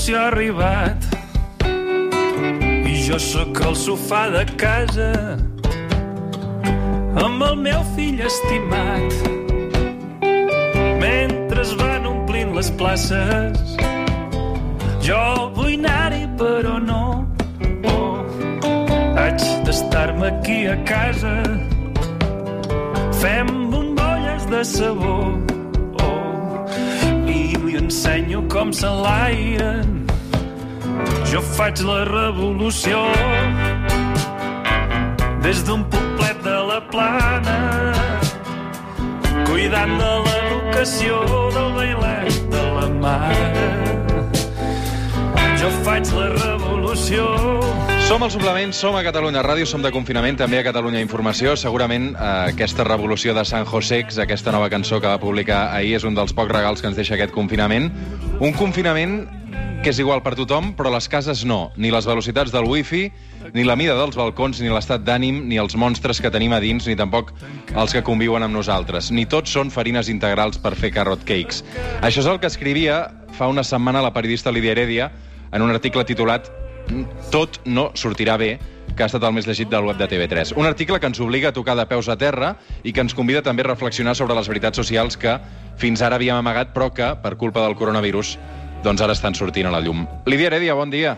revolució ha arribat. I jo sóc al sofà de casa amb el meu fill estimat. Mentre es van omplint les places jo vull anar-hi però no. Oh, haig d'estar-me aquí a casa fem bombolles de sabó li ensenyo com s'enlairen jo faig la revolució des d'un poblet de la plana cuidant de l'educació del bailet de la mare jo faig la revolució Som al suplement, som a Catalunya Ràdio, som de confinament, també a Catalunya Informació. Segurament eh, aquesta revolució de San Josex, aquesta nova cançó que va publicar ahir, és un dels pocs regals que ens deixa aquest confinament. Un confinament que és igual per tothom, però les cases no. Ni les velocitats del wifi, ni la mida dels balcons, ni l'estat d'ànim, ni els monstres que tenim a dins, ni tampoc els que conviuen amb nosaltres. Ni tots són farines integrals per fer carrot cakes. Això és el que escrivia fa una setmana la periodista Lídia Heredia en un article titulat Tot no sortirà bé, que ha estat el més llegit del web de TV3. Un article que ens obliga a tocar de peus a terra i que ens convida també a reflexionar sobre les veritats socials que fins ara havíem amagat, però que, per culpa del coronavirus, doncs ara estan sortint a la llum. Lídia Heredia, bon dia.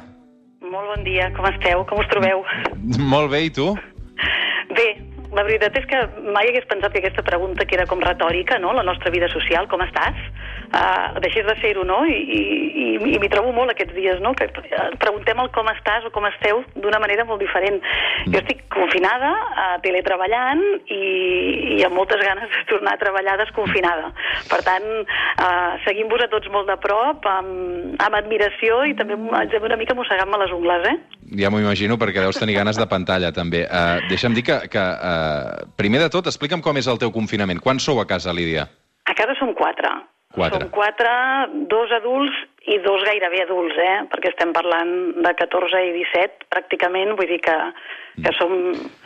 Molt bon dia, com esteu? Com us trobeu? Molt bé, i tu? Bé, la veritat és que mai hagués pensat que aquesta pregunta, que era com retòrica, no?, la nostra vida social, com estàs? Uh, deixés de ser-ho, no? I, i, i m'hi trobo molt aquests dies, no?, que preguntem el com estàs o com esteu d'una manera molt diferent. Jo estic confinada, uh, teletreballant i, i amb moltes ganes de tornar a treballar desconfinada. Per tant, uh, seguim-vos a tots molt de prop, amb, amb admiració i també haig una mica mossegant-me les ungles, eh? Ja m'ho imagino, perquè deus tenir ganes de pantalla, també. Uh, deixa'm dir que, que uh, primer de tot, explica'm com és el teu confinament. Quan sou a casa, Lídia? A casa som quatre. Quatre. Som quatre, dos adults i dos gairebé adults, eh? Perquè estem parlant de 14 i 17, pràcticament, vull dir que, que som...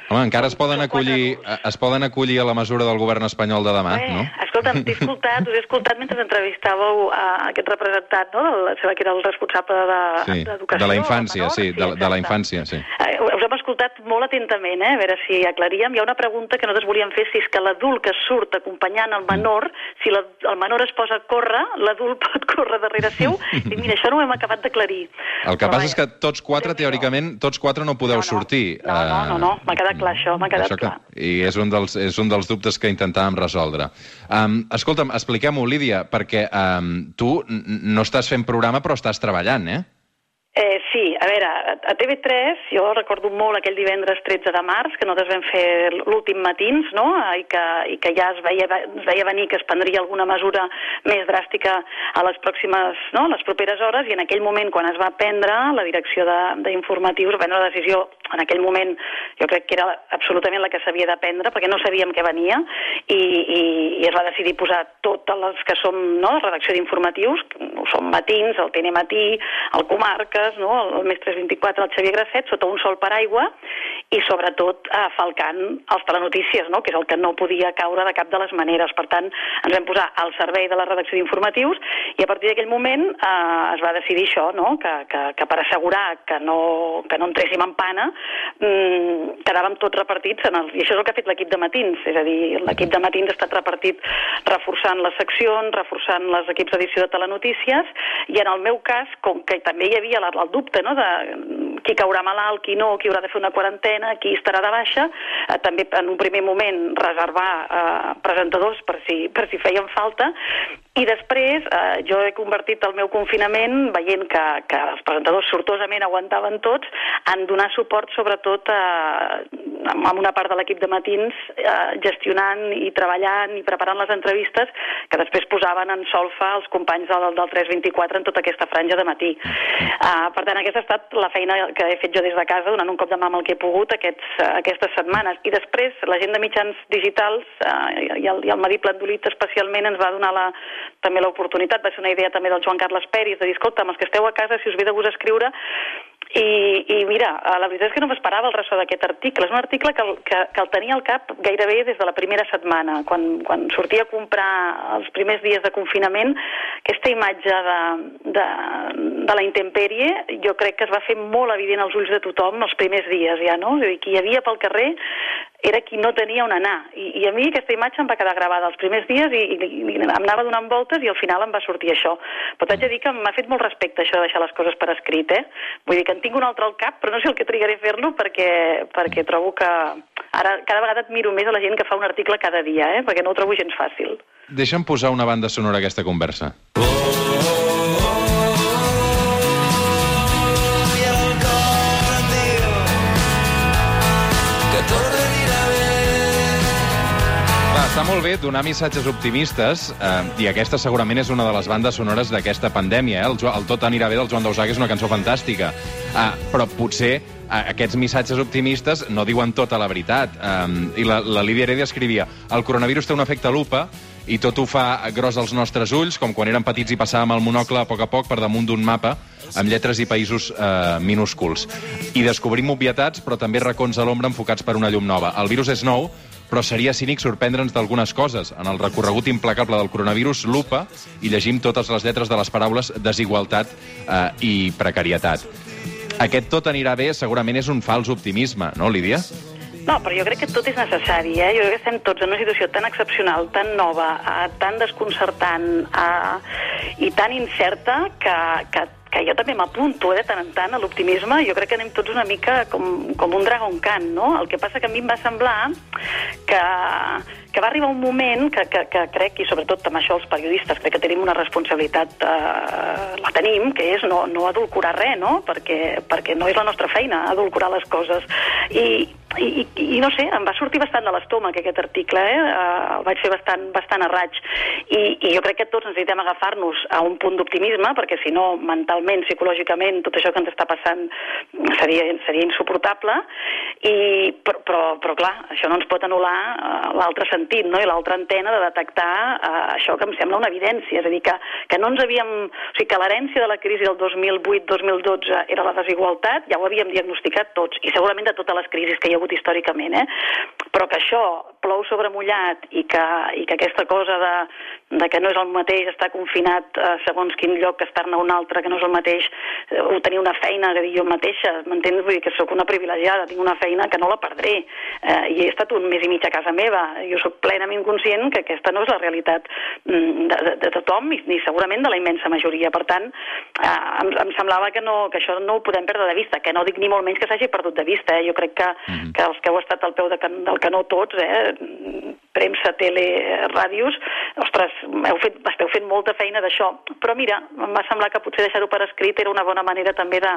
Home, encara es poden, acollir, adults. es poden acollir a la mesura del govern espanyol de demà, Eh, no? Escolta'm, t'he escoltat, us he escoltat mentre entrevistàveu a aquest representant, no?, del, sembla que era el responsable de- Sí, d'educació. de la infància, menor. sí, de, de la infància, sí. Eh, us hem escoltat molt atentament, eh? a veure si aclaríem. Hi ha una pregunta que nosaltres volíem fer, si és que l'adult que surt acompanyant el menor, si la, el menor es posa a córrer, l'adult pot córrer darrere seu, i mira, això no ho hem acabat d'aclarir. El que Però passa és que tots quatre, Déu-n'hi-do. teòricament, tots quatre no podeu No, no. sortir. No, no, no, no, m'ha quedat clar això, m'ha quedat que, clar. I és un, dels, és un dels dubtes que intentàvem resoldre. Um, escolta'm, expliquem-ho, Lídia, perquè um, tu no estàs fent programa, però estàs treballant, eh? Eh, sí, a veure, a a TV3 jo recordo molt aquell divendres 13 de març que nosaltres vam fer l'últim matins, no?, i que, i que ja es veia, es veia venir que es prendria alguna mesura més dràstica a les pròximes, no?, les properes hores, i en aquell moment, quan es va prendre la direcció de- d'informatius, va prendre la decisió, en aquell moment jo crec que era absolutament la que s'havia de prendre, perquè no sabíem què venia, i, i, i es va decidir posar totes les que som, no?, la redacció d'informatius, som matins, el TN Matí, el Comarques, no? el, Més 324, el Xavier Grasset, sota un sol paraigua i sobretot eh, falcant els telenotícies, no? que és el que no podia caure de cap de les maneres. Per tant, ens vam posar al servei de la redacció d'informatius i a partir d'aquell moment eh, es va decidir això, no? que, que, que per assegurar que no, que no entréssim en pana mm, quedàvem tots repartits en el, i això és el que ha fet l'equip de matins, és a dir, l'equip de matins ha estat repartit reforçant les seccions, reforçant les equips d'edició de telenotícies i en el meu cas, com que també hi havia el dubte no, de qui caurà malalt, qui no, qui haurà de fer una quarantena, qui estarà de baixa, eh, també en un primer moment reservar eh, presentadors per si, per si feien falta. I després eh, jo he convertit el meu confinament, veient que, que els presentadors sortosament aguantaven tots, en donar suport sobretot eh, amb una part de l'equip de matins eh, gestionant i treballant i preparant les entrevistes que després posaven en solfa els companys del, del 324 en tota aquesta franja de matí. Uh, per tant, aquesta ha estat la feina que he fet jo des de casa, donant un cop de mà amb el que he pogut aquests, uh, aquestes setmanes. I després, la gent de mitjans digitals uh, i, el, i el Madi Plandolit especialment ens va donar la, també l'oportunitat, va ser una idea també del Joan Carles Peris, de dir, escolta, els que esteu a casa, si us ve de gust escriure, I, I mira, eh, la veritat és que no m'esperava el ressò d'aquest article. És un article que, que, que el tenia al cap gairebé des de la primera setmana, quan, quan sortia a comprar els primers dies de confinament, aquesta imatge de, de, de la intempèrie jo crec que es va fer molt evident als ulls de tothom els primers dies ja, no? És a dir, qui hi havia pel carrer era qui no tenia on anar. I, I a mi aquesta imatge em va quedar gravada els primers dies i, i, i em anava donant voltes i al final em va sortir això. Però t'haig de dir que m'ha fet molt respecte això de deixar les coses per escrit, eh? Vull dir que en tinc un altre al cap, però no sé el que trigaré a fer-lo perquè, perquè trobo que ara cada vegada admiro més a la gent que fa un article cada dia, eh? Perquè no ho trobo gens fàcil. Deixa'm posar una banda sonora a aquesta conversa. i molt bé donar missatges optimistes eh, i aquesta segurament és una de les bandes sonores d'aquesta pandèmia. Eh? El, Jo- el Tot anirà bé del Joan Dausà, que és una cançó fantàstica. Eh, però potser eh, aquests missatges optimistes no diuen tota la veritat. Eh, I la, la Lídia Heredia escrivia el coronavirus té un efecte lupa i tot ho fa gros als nostres ulls, com quan érem petits i passàvem el monocle a poc a poc per damunt d'un mapa amb lletres i països eh, minúsculs. I descobrim obvietats, però també racons a l'ombra enfocats per una llum nova. El virus és nou, però seria cínic sorprendre'ns d'algunes coses. En el recorregut implacable del coronavirus, lupa, i llegim totes les lletres de les paraules desigualtat eh, i precarietat. Aquest tot anirà bé segurament és un fals optimisme, no, Lídia? No, però jo crec que tot és necessari, eh? Jo crec que estem tots en una situació tan excepcional, tan nova, eh, tan desconcertant eh, i tan incerta que, que, que jo també m'apunto eh, de tant en tant a l'optimisme. Jo crec que anem tots una mica com, com un dragon can, no? El que passa que a mi em va semblar que, que va arribar un moment que, que, que crec, i sobretot amb això els periodistes, crec que tenim una responsabilitat, eh, la tenim, que és no, no adulcorar res, no? Perquè, perquè no és la nostra feina adulcorar les coses. I, i, i, no sé, em va sortir bastant de l'estómac aquest article, eh? Uh, el vaig fer bastant, bastant a raig. I, I jo crec que tots necessitem agafar-nos a un punt d'optimisme, perquè si no, mentalment, psicològicament, tot això que ens està passant seria, seria insuportable, i, però, però, però clar, això no ens pot anul·lar uh, l'altre sentit, no? i l'altra antena de detectar uh, això que em sembla una evidència, és a dir, que, que no ens havíem... O sigui, que l'herència de la crisi del 2008-2012 era la desigualtat, ja ho havíem diagnosticat tots, i segurament de totes les crisis que hi ha hagut històricament, eh? però que això plou sobre mullat i que, i que aquesta cosa de, de que no és el mateix estar confinat a segons quin lloc que estar-ne un altre, que no és el mateix eh, o tenir una feina, que jo mateixa, m'entens? Vull dir que sóc una privilegiada, tinc una feina que no la perdré eh, i he estat un mes i mig a casa meva. Jo sóc plenament conscient que aquesta no és la realitat mm, de, de, de tothom i, ni segurament de la immensa majoria. Per tant, eh, em, em semblava que, no, que això no ho podem perdre de vista, que no dic ni molt menys que s'hagi perdut de vista. Eh? Jo crec que, mm -hmm. que els que heu estat al peu de can, del canó tots, eh? Premsa, tele, ràdios, ostres, heu fet, esteu fent molta feina d'això. Però mira, em va semblar que potser deixar-ho per escrit era una bona manera també de,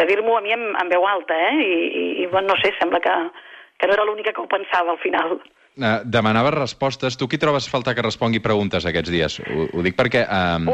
de dir-m'ho a mi en, en veu alta, eh? I, i, i bueno, no sé, sembla que, que no era l'única que ho pensava al final. Uh, demanaves respostes. Tu qui trobes falta que respongui preguntes aquests dies? Ho, ho dic perquè... Um,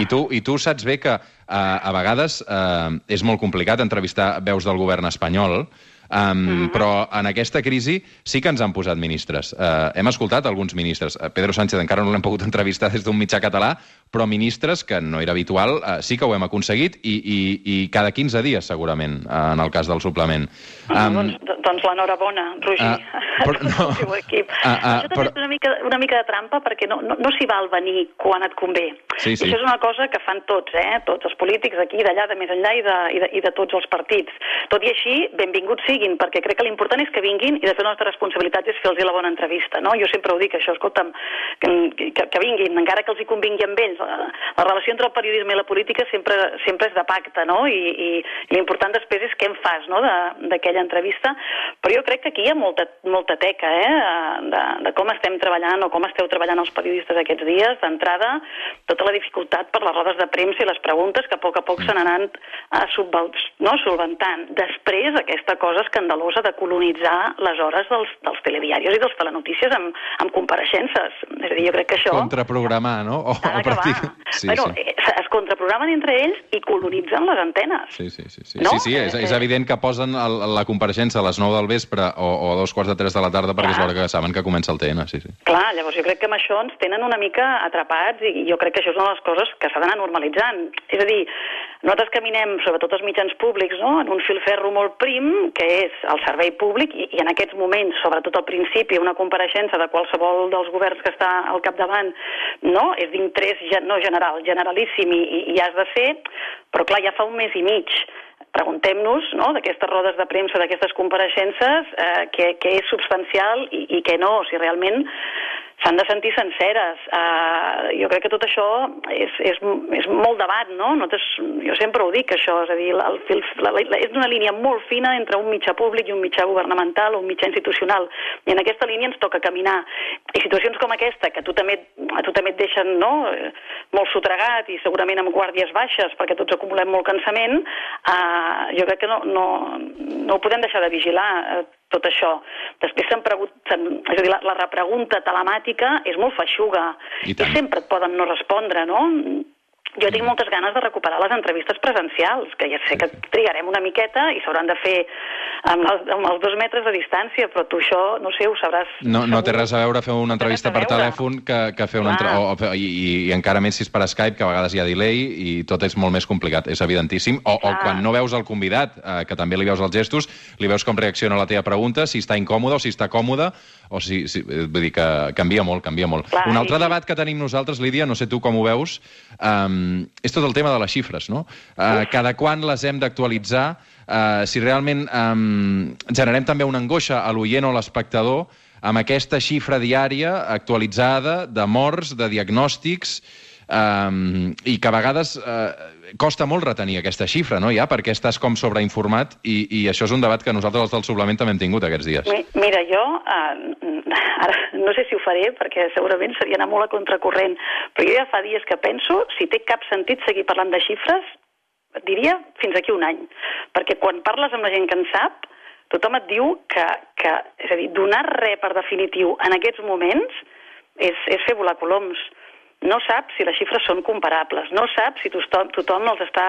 i, tu, I tu saps bé que uh, a vegades uh, és molt complicat entrevistar veus del govern espanyol, Um, mm -hmm. Però en aquesta crisi sí que ens han posat ministres. Uh, hem escoltat alguns ministres. Uh, Pedro Sánchez encara no l'hem pogut entrevistar des d'un mitjà català, però ministres, que no era habitual, uh, sí que ho hem aconseguit i, i, i cada 15 dies, segurament, uh, en el cas del suplement. Um, doncs, doncs l'enhorabona, Roger, a però no. el equip. Ah, ah, Això també però- és una mica, una mica de trampa perquè no, no, no s'hi val venir quan et convé. Sí, sí. I això és una cosa que fan tots, eh? tots els polítics d'aquí, d'allà, de més enllà i de, i, de, i de tots els partits. Tot i així, benvinguts siguin, perquè crec que l'important és que vinguin i de fet la nostra responsabilitat és fer-los la bona entrevista. No? Jo sempre ho dic, això, escolta'm, que, que, que vinguin, encara que els hi convingui amb ells. La, la relació entre el periodisme i la política sempre, sempre és de pacte, no? I, i, i l'important després és què en fas no? d'aquella entrevista. Però jo crec que aquí hi ha molta, molta teca eh? de, de com estem treballant o com esteu treballant els periodistes aquests dies. D'entrada, tota la dificultat per les rodes de premsa i les preguntes que a poc a poc anat a subval, no? solventant. Després, aquesta cosa escandalosa de colonitzar les hores dels, dels telediaris i dels telenotícies amb, amb compareixences. És a dir, jo crec que això... Contraprogramar, no? O, o practic- Sí, bueno, sí. es contraprogramen entre ells i colonitzen les antenes. Sí, sí, sí. sí. No? sí, sí és, és Eh, evident que posen el, la compareixença a les 9 del vespre o, o a dos quarts de 3 de la tarda perquè és Clar. l'hora que saben que comença el TN, sí, sí. Clar, llavors jo crec que amb això ens tenen una mica atrapats i jo crec que això és una de les coses que s'ha d'anar normalitzant. És a dir, nosaltres caminem, sobretot els mitjans públics, no? en un filferro molt prim, que és el servei públic, i, i en aquests moments, sobretot al principi, una compareixença de qualsevol dels governs que està al capdavant no? és d'interès no general, generalíssim, i, i, i has de ser, però clar, ja fa un mes i mig preguntem-nos no, d'aquestes rodes de premsa, d'aquestes compareixences, eh, què, què és substancial i, i què no, si realment s'han de sentir senceres. Uh, jo crec que tot això és, és, és molt debat, no? Nosaltres, jo sempre ho dic, això, és a dir, el, fil, la, la, és una línia molt fina entre un mitjà públic i un mitjà governamental o un mitjà institucional, i en aquesta línia ens toca caminar. I situacions com aquesta, que a tu també, a tu també et deixen no? eh, molt sotregat i segurament amb guàrdies baixes, perquè tots acumulem molt cansament, uh, jo crec que no, no, no ho podem deixar de vigilar. eh, tot això. Després se'n pregunten, és a dir, la, la repregunta telemàtica és molt feixuga I i, sempre et poden no respondre, no? Jo tinc moltes ganes de recuperar les entrevistes presencials, que ja sé que trigarem una miqueta i s'hauran de fer amb els, amb els dos metres de distància, però tu això, no sé, ho sabràs... No, no té res a veure fer una entrevista per telèfon que, que fer una entre... o, o, i, i, I encara més si és per Skype, que a vegades hi ha delay i tot és molt més complicat, és evidentíssim. O, o Clar. quan no veus el convidat, eh, que també li veus els gestos, li veus com reacciona a la teva pregunta, si està incòmode o si està còmode, o si... si eh, vull dir que canvia molt, canvia molt. Clar, Un altre i- debat que tenim nosaltres, Lídia, no sé tu com ho veus, um, és tot el tema de les xifres, no? Uh, cada quan les hem d'actualitzar, uh, si realment um, generem també una angoixa a l'oient o a l'espectador amb aquesta xifra diària actualitzada de morts, de diagnòstics, um, i que a vegades uh, costa molt retenir aquesta xifra, no, ja, perquè estàs com sobreinformat, i, i això és un debat que nosaltres els del suplement també hem tingut aquests dies. Mi- Mira, jo eh, ara no sé si ho faré perquè segurament seria anar molt a contracorrent, però jo ja fa dies que penso si té cap sentit seguir parlant de xifres, diria fins aquí un any, perquè quan parles amb la gent que en sap, tothom et diu que, que és a dir, donar res per definitiu en aquests moments és, és fer volar coloms no sap si les xifres són comparables, no sap si tothom, tothom els està,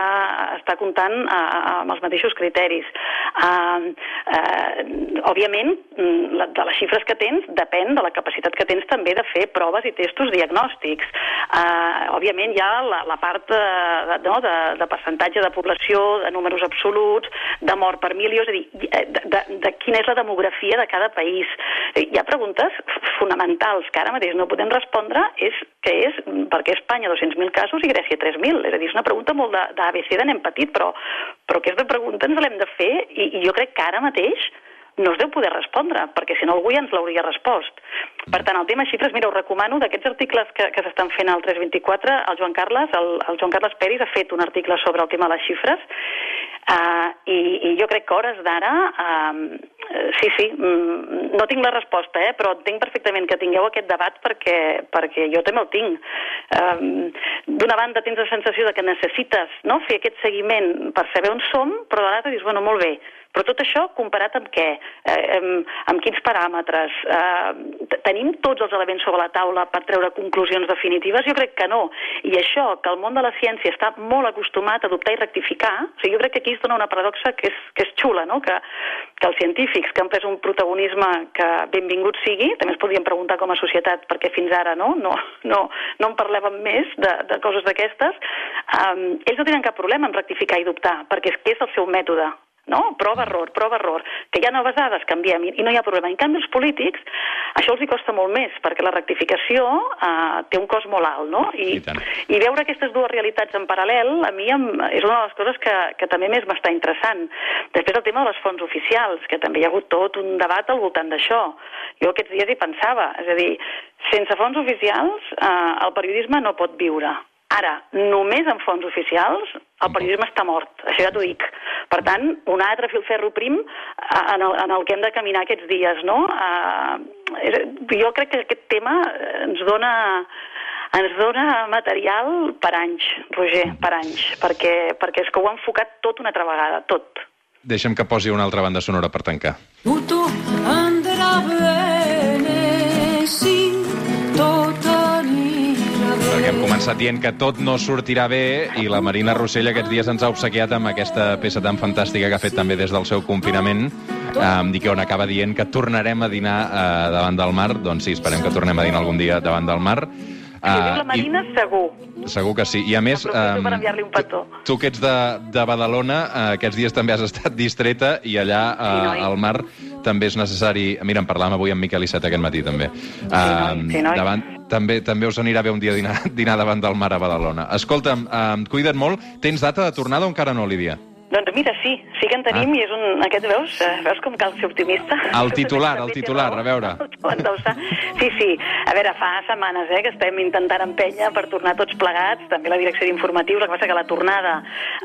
està comptant a, a, amb els mateixos criteris. Uh, uh, òbviament, mm, la, de les xifres que tens depèn de la capacitat que tens també de fer proves i testos diagnòstics. Uh, òbviament hi ha la, la part de, de, no, de, de percentatge de població, de números absoluts, de mort per milió, és a dir, de, de, de quina és la demografia de cada país. Hi ha preguntes fonamentals que ara mateix no podem respondre, és que és per què Espanya 200.000 casos i Grècia 3.000? És a dir, és una pregunta molt de- d'ABC de nen petit, però, però aquesta pregunta ens l'hem de fer i, i jo crec que ara mateix no es deu poder respondre, perquè si no algú ja ens l'hauria respost. Per tant, el tema xifres, mira, us recomano d'aquests articles que, que s'estan fent al 324, el Joan Carles, el, el Joan Carles Peris ha fet un article sobre el tema de les xifres, uh, i, i jo crec que hores d'ara, uh, sí, sí, mm, no tinc la resposta, eh, però entenc perfectament que tingueu aquest debat perquè, perquè jo també el tinc. Um, D'una banda tens la sensació de que necessites no, fer aquest seguiment per saber on som, però de l'altra dius, bueno, molt bé, però tot això comparat amb què? Eh, amb, amb quins paràmetres? Eh, tenim tots els elements sobre la taula per treure conclusions definitives? Jo crec que no. I això, que el món de la ciència està molt acostumat a adoptar i rectificar, o sigui, jo crec que aquí es dona una paradoxa que és, que és xula, no? que, que els científics que han pres un protagonisme que benvingut sigui, també ens podríem preguntar com a societat perquè fins ara no, no, no, no en parlàvem més de, de coses d'aquestes, um, ells no tenen cap problema en rectificar i dubtar, perquè és que és el seu mètode no? Prova, error, prova, error. Que hi ha noves dades, canviem, i no hi ha problema. En canvi, els polítics, això els hi costa molt més, perquè la rectificació eh, té un cost molt alt, no? I, I tant. i veure aquestes dues realitats en paral·lel, a mi em, és una de les coses que, que també més m'està interessant. Després el tema de les fonts oficials, que també hi ha hagut tot un debat al voltant d'això. Jo aquests dies hi pensava, és a dir, sense fons oficials eh, el periodisme no pot viure. Ara, només amb fons oficials, el periodisme està mort, això ja t'ho dic. Per tant, un altre filferro prim eh, en el, en el que hem de caminar aquests dies, no? Uh, jo crec que aquest tema ens dona ens dona material per anys, Roger, per anys, perquè, perquè és que ho ha enfocat tot una altra vegada, tot. Deixa'm que posi una altra banda sonora per tancar. Tutto andrà bene, començat dient que tot no sortirà bé i la Marina Rossell aquests dies ens ha obsequiat amb aquesta peça tan fantàstica que ha fet també des del seu confinament, um, i que on acaba dient que tornarem a dinar uh, davant del mar. Doncs sí, esperem que tornem a dinar algun dia davant del mar. Uh, la i- Marina, segur. Segur que sí. I a més... Per un petó. Tu, tu que ets de, de Badalona, eh, aquests dies també has estat distreta i allà Sí, eh, noi. al mar també és necessari... Mira, en parlàvem avui amb Miquel Iceta aquest matí, també. noi, sí, noi. davant, també, també us anirà bé un dia dinar, dinar davant del mar a Badalona. Escolta'm, eh, cuida't molt. Tens data de tornada o encara no, Lídia? Doncs mira, sí, sí que en tenim Ah. i és un... Aquest veus? Eh, Veus com cal ser optimista? El titular, el titular, a veure. Sí, sí. A veure, fa setmanes eh, que estem intentant empènyer per tornar tots plegats, també la direcció d'informatius, el que passa que la tornada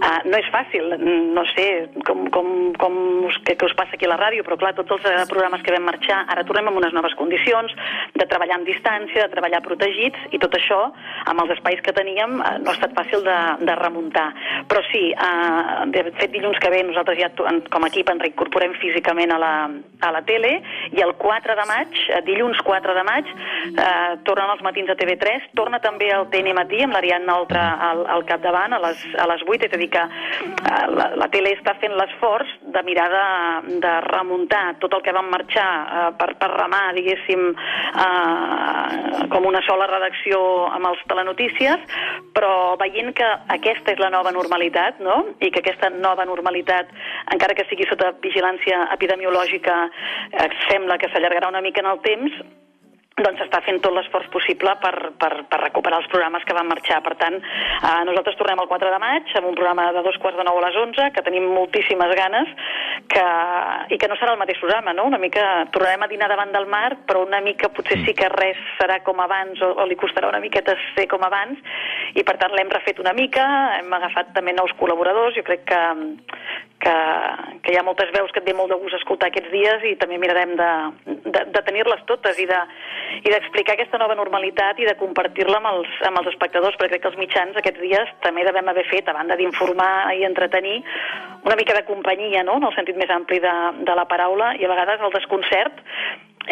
eh, no és fàcil, no sé com, com, com us, que, que us passa aquí a la ràdio, però clar, tots els eh, programes que vam marxar, ara tornem amb unes noves condicions, de treballar amb distància, de treballar protegits, i tot això, amb els espais que teníem, eh, no ha estat fàcil de, de remuntar. Però sí, eh, fet dilluns que ve nosaltres ja com a equip ens reincorporem físicament a la, a la tele i el 4 de maig, eh, dilluns 4 de maig, eh, tornen els matins a TV3, torna també el TN Matí amb l'Ariadna Oltra al, al capdavant a les, a les 8, és a dir que eh, la, la tele està fent l'esforç de mirar de, de remuntar tot el que vam marxar eh, per, per remar, diguéssim, eh, com una sola redacció amb els telenotícies, però veient que aquesta és la nova normalitat, no?, i que aquesta nova normalitat, encara que sigui sota vigilància epidemiològica, eh, sembla que s'allargarà una mica en el temps, doncs s'està fent tot l'esforç possible per, per, per recuperar els programes que van marxar. Per tant, eh, nosaltres tornem el 4 de maig amb un programa de dos quarts de nou a les 11, que tenim moltíssimes ganes, que, i que no serà el mateix programa, no? Una mica tornarem a dinar davant del mar, però una mica potser sí que res serà com abans o, o li costarà una miqueta ser com abans, i per tant l'hem refet una mica, hem agafat també nous col·laboradors, jo crec que, que, que hi ha moltes veus que et ve molt de gust escoltar aquests dies i també mirarem de, de, de tenir-les totes i de i d'explicar aquesta nova normalitat i de compartir-la amb, els, amb els espectadors, perquè crec que els mitjans aquests dies també devem haver fet, a banda d'informar i entretenir, una mica de companyia, no?, en el sentit més ampli de, de la paraula, i a vegades el desconcert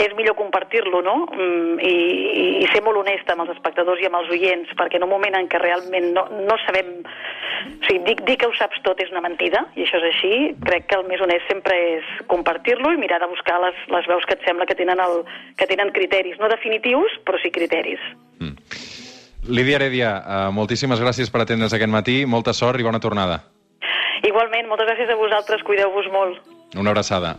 és millor compartir-lo, no?, Mm, i, i, i ser molt honesta amb els espectadors i amb els oients, perquè en un moment en què realment no, no sabem... O sigui, dir, dir que ho saps tot és una mentida, i això és així. Crec que el més honest sempre és compartir-lo i mirar de buscar les, les veus que et sembla que tenen, el, que tenen criteris, no definitius, però sí criteris. Lídia Heredia, eh, moltíssimes gràcies per atendre'ns aquest matí, molta sort i bona tornada. Igualment, moltes gràcies a vosaltres, cuideu-vos molt. Una abraçada.